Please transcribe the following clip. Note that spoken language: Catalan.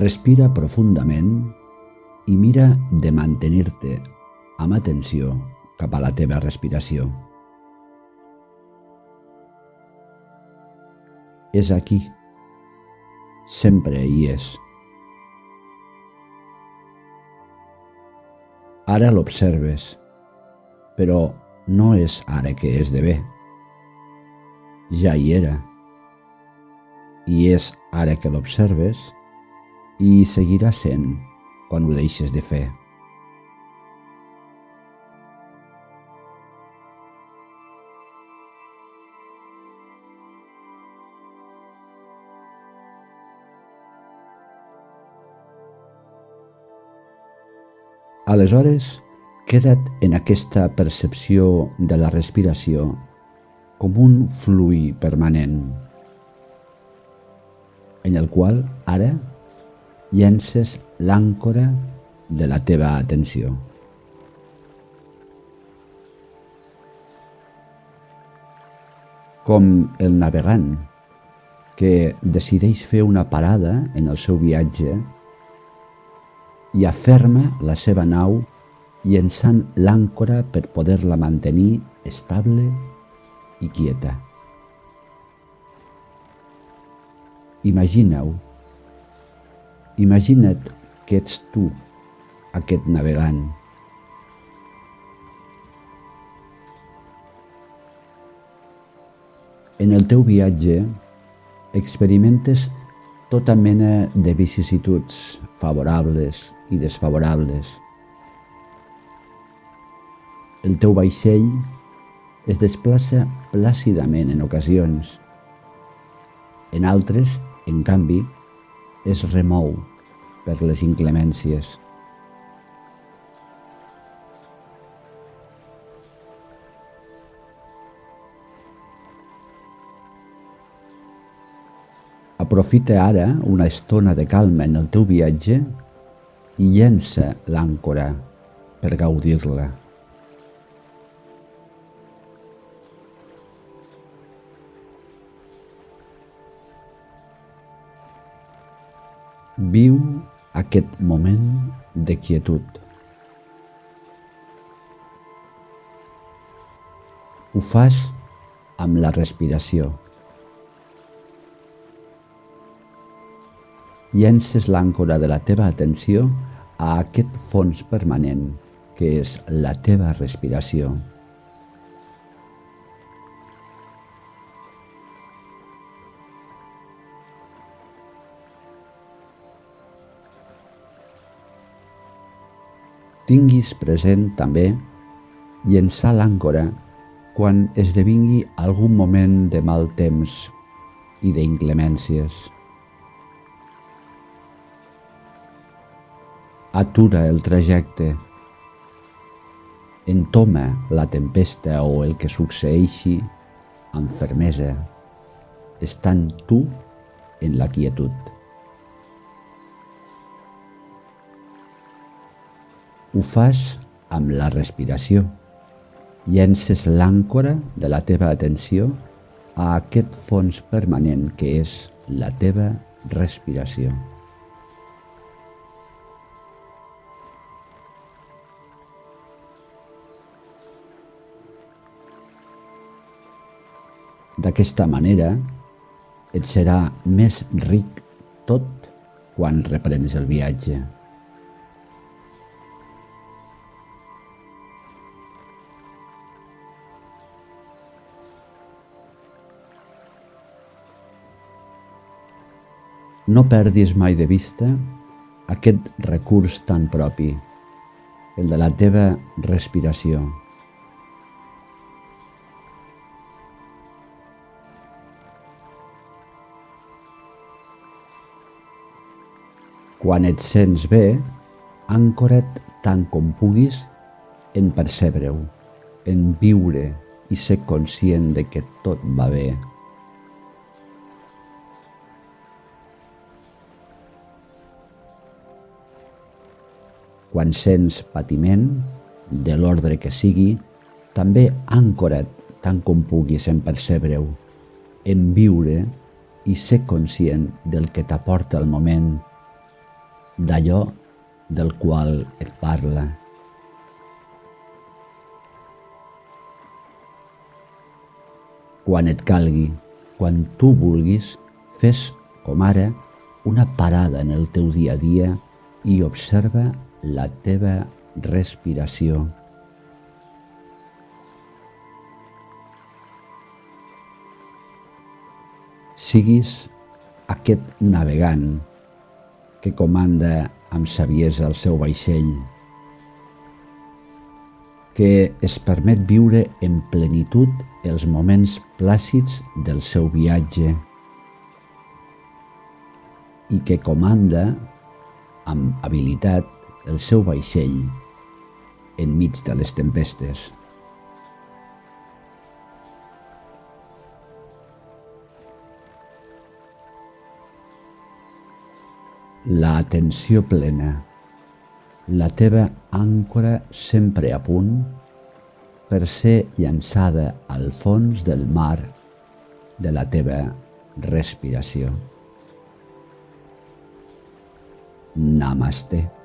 Respira profundament i mira de mantenir-te amb atenció cap a la teva respiració. És aquí. Sempre hi és. Ara l'observes, però no és ara que esdevé. Ja hi era. I és ara que l'observes i seguirà sent quan ho deixes de fer. Aleshores, queda't en aquesta percepció de la respiració com un fluir permanent, en el qual ara llences l'àncora de la teva atenció. Com el navegant que decideix fer una parada en el seu viatge i aferma la seva nau llençant l'àncora per poder-la mantenir estable i quieta. Imagina-ho Imagina't que ets tu, aquest navegant. En el teu viatge experimentes tota mena de vicissituds favorables i desfavorables. El teu vaixell es desplaça plàcidament en ocasions. En altres, en canvi, es remou per les inclemències. Aprofita ara una estona de calma en el teu viatge i llença l'àncora per gaudir-la. Viu aquest moment de quietud. Ho fas amb la respiració. Llences l'àncora de la teva atenció a aquest fons permanent que és la teva respiració. Tinguis present també llençar l'àncora quan esdevingui algun moment de mal temps i d'inclemències. Atura el trajecte, entoma la tempesta o el que succeeixi amb fermesa, estant tu en la quietud. Ho fas amb la respiració. Llences l'àncora de la teva atenció a aquest fons permanent que és la teva respiració. D'aquesta manera et serà més ric tot quan reprens el viatge. No perdis mai de vista aquest recurs tan propi, el de la teva respiració. Quan et sents bé, ancora't tant com puguis en percebre-ho, en viure i ser conscient de que tot va bé. Quan sents patiment, de l'ordre que sigui, també ancora't tant com puguis en percebre-ho, en viure i ser conscient del que t'aporta el moment d'allò del qual et parla. Quan et calgui, quan tu vulguis, fes, com ara, una parada en el teu dia a dia i observa la teva respiració. Siguis aquest navegant que comanda amb saviesa el seu vaixell, que es permet viure en plenitud els moments plàcids del seu viatge i que comanda amb habilitat el seu vaixell enmig de les tempestes. La atenció plena, la teva àncora sempre a punt per ser llançada al fons del mar de la teva respiració. Namaste.